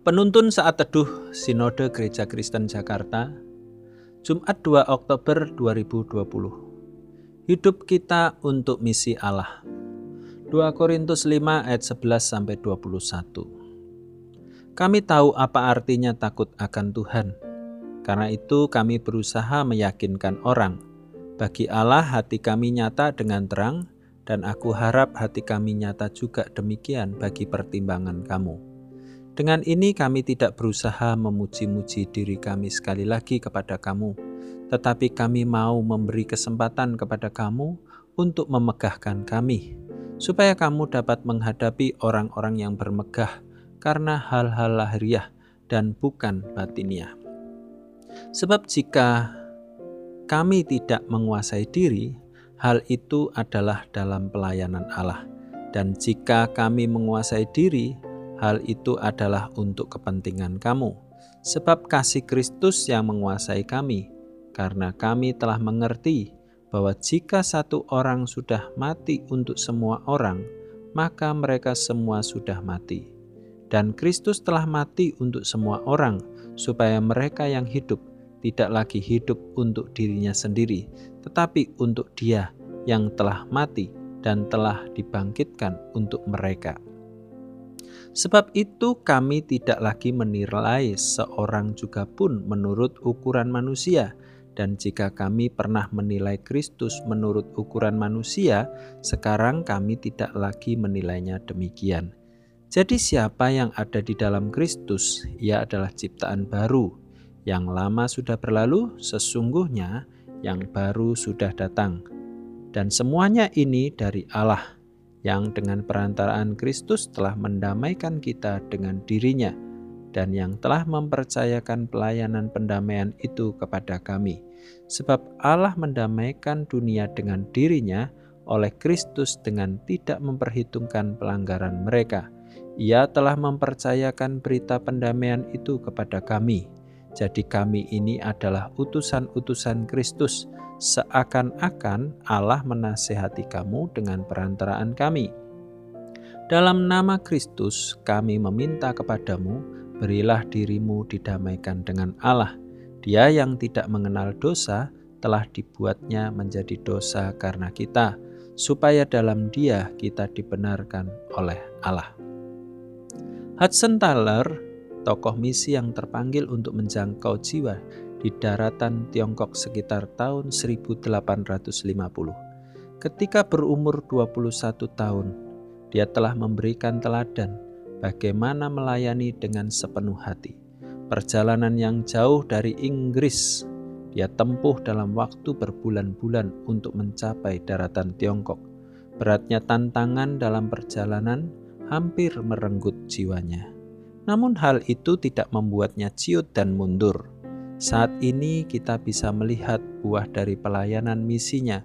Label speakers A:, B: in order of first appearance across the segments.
A: Penuntun saat teduh Sinode Gereja Kristen Jakarta Jumat 2 Oktober 2020 Hidup kita untuk misi Allah. 2 Korintus 5 ayat 11 sampai 21 Kami tahu apa artinya takut akan Tuhan. Karena itu kami berusaha meyakinkan orang Bagi Allah hati kami nyata dengan terang dan aku harap hati kami nyata juga demikian bagi pertimbangan kamu. Dengan ini kami tidak berusaha memuji-muji diri kami sekali lagi kepada kamu, tetapi kami mau memberi kesempatan kepada kamu untuk memegahkan kami, supaya kamu dapat menghadapi orang-orang yang bermegah karena hal-hal lahiriah dan bukan batiniah. Sebab jika kami tidak menguasai diri, hal itu adalah dalam pelayanan Allah. Dan jika kami menguasai diri, hal itu adalah untuk kepentingan kamu. Sebab kasih Kristus yang menguasai kami, karena kami telah mengerti bahwa jika satu orang sudah mati untuk semua orang, maka mereka semua sudah mati. Dan Kristus telah mati untuk semua orang, supaya mereka yang hidup tidak lagi hidup untuk dirinya sendiri, tetapi untuk Dia yang telah mati dan telah dibangkitkan untuk mereka. Sebab itu, kami tidak lagi menilai seorang juga pun menurut ukuran manusia, dan jika kami pernah menilai Kristus menurut ukuran manusia, sekarang kami tidak lagi menilainya demikian. Jadi, siapa yang ada di dalam Kristus, ia adalah ciptaan baru yang lama sudah berlalu, sesungguhnya yang baru sudah datang. Dan semuanya ini dari Allah yang dengan perantaraan Kristus telah mendamaikan kita dengan dirinya dan yang telah mempercayakan pelayanan pendamaian itu kepada kami. Sebab Allah mendamaikan dunia dengan dirinya oleh Kristus dengan tidak memperhitungkan pelanggaran mereka. Ia telah mempercayakan berita pendamaian itu kepada kami jadi kami ini adalah utusan-utusan Kristus, seakan-akan Allah menasehati kamu dengan perantaraan kami. Dalam nama Kristus kami meminta kepadamu, berilah dirimu didamaikan dengan Allah. Dia yang tidak mengenal dosa telah dibuatnya menjadi dosa karena kita, supaya dalam dia kita dibenarkan oleh Allah. Hudson Taylor tokoh misi yang terpanggil untuk menjangkau jiwa di daratan Tiongkok sekitar tahun 1850. Ketika berumur 21 tahun, dia telah memberikan teladan bagaimana melayani dengan sepenuh hati. Perjalanan yang jauh dari Inggris dia tempuh dalam waktu berbulan-bulan untuk mencapai daratan Tiongkok. Beratnya tantangan dalam perjalanan hampir merenggut jiwanya. Namun hal itu tidak membuatnya ciut dan mundur. Saat ini kita bisa melihat buah dari pelayanan misinya.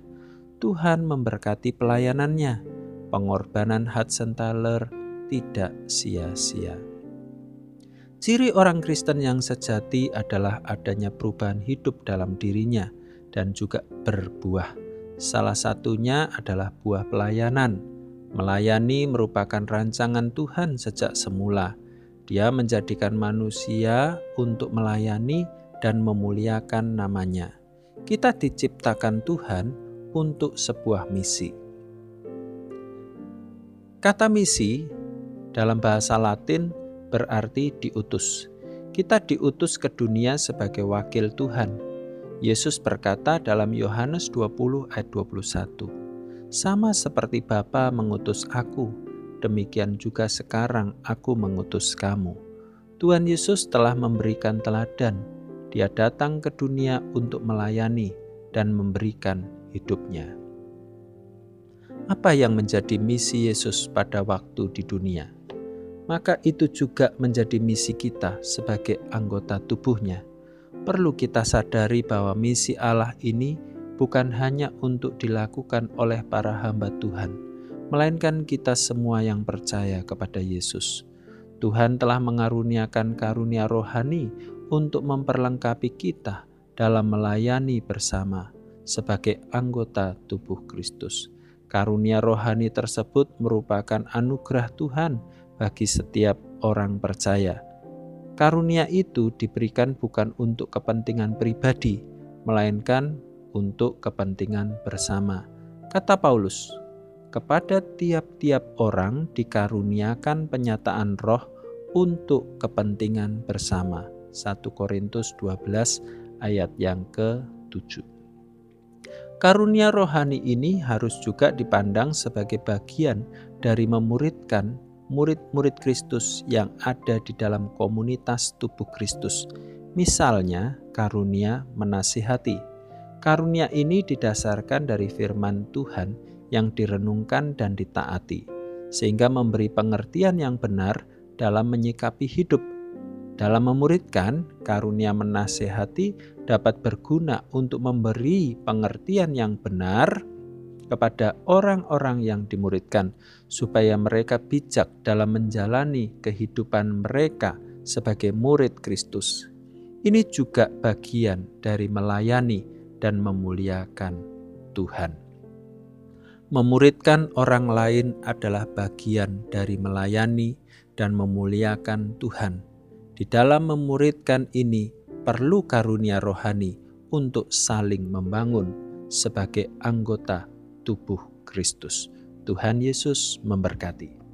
A: Tuhan memberkati pelayanannya. Pengorbanan Hudson Taylor tidak sia-sia. Ciri orang Kristen yang sejati adalah adanya perubahan hidup dalam dirinya dan juga berbuah. Salah satunya adalah buah pelayanan. Melayani merupakan rancangan Tuhan sejak semula dia menjadikan manusia untuk melayani dan memuliakan namanya. Kita diciptakan Tuhan untuk sebuah misi. Kata misi dalam bahasa Latin berarti diutus. Kita diutus ke dunia sebagai wakil Tuhan. Yesus berkata dalam Yohanes 20 ayat 21, "Sama seperti Bapa mengutus aku, demikian juga sekarang aku mengutus kamu. Tuhan Yesus telah memberikan teladan. Dia datang ke dunia untuk melayani dan memberikan hidupnya. Apa yang menjadi misi Yesus pada waktu di dunia? Maka itu juga menjadi misi kita sebagai anggota tubuhnya. Perlu kita sadari bahwa misi Allah ini bukan hanya untuk dilakukan oleh para hamba Tuhan, melainkan kita semua yang percaya kepada Yesus. Tuhan telah mengaruniakan karunia rohani untuk memperlengkapi kita dalam melayani bersama sebagai anggota tubuh Kristus. Karunia rohani tersebut merupakan anugerah Tuhan bagi setiap orang percaya. Karunia itu diberikan bukan untuk kepentingan pribadi, melainkan untuk kepentingan bersama. Kata Paulus, kepada tiap-tiap orang dikaruniakan penyataan roh untuk kepentingan bersama. 1 Korintus 12 ayat yang ke-7. Karunia rohani ini harus juga dipandang sebagai bagian dari memuridkan murid-murid Kristus yang ada di dalam komunitas tubuh Kristus. Misalnya, karunia menasihati. Karunia ini didasarkan dari firman Tuhan yang direnungkan dan ditaati, sehingga memberi pengertian yang benar dalam menyikapi hidup. Dalam memuridkan, karunia menasehati dapat berguna untuk memberi pengertian yang benar kepada orang-orang yang dimuridkan, supaya mereka bijak dalam menjalani kehidupan mereka sebagai murid Kristus. Ini juga bagian dari melayani dan memuliakan Tuhan. Memuridkan orang lain adalah bagian dari melayani dan memuliakan Tuhan. Di dalam memuridkan ini perlu karunia rohani untuk saling membangun sebagai anggota tubuh Kristus. Tuhan Yesus memberkati.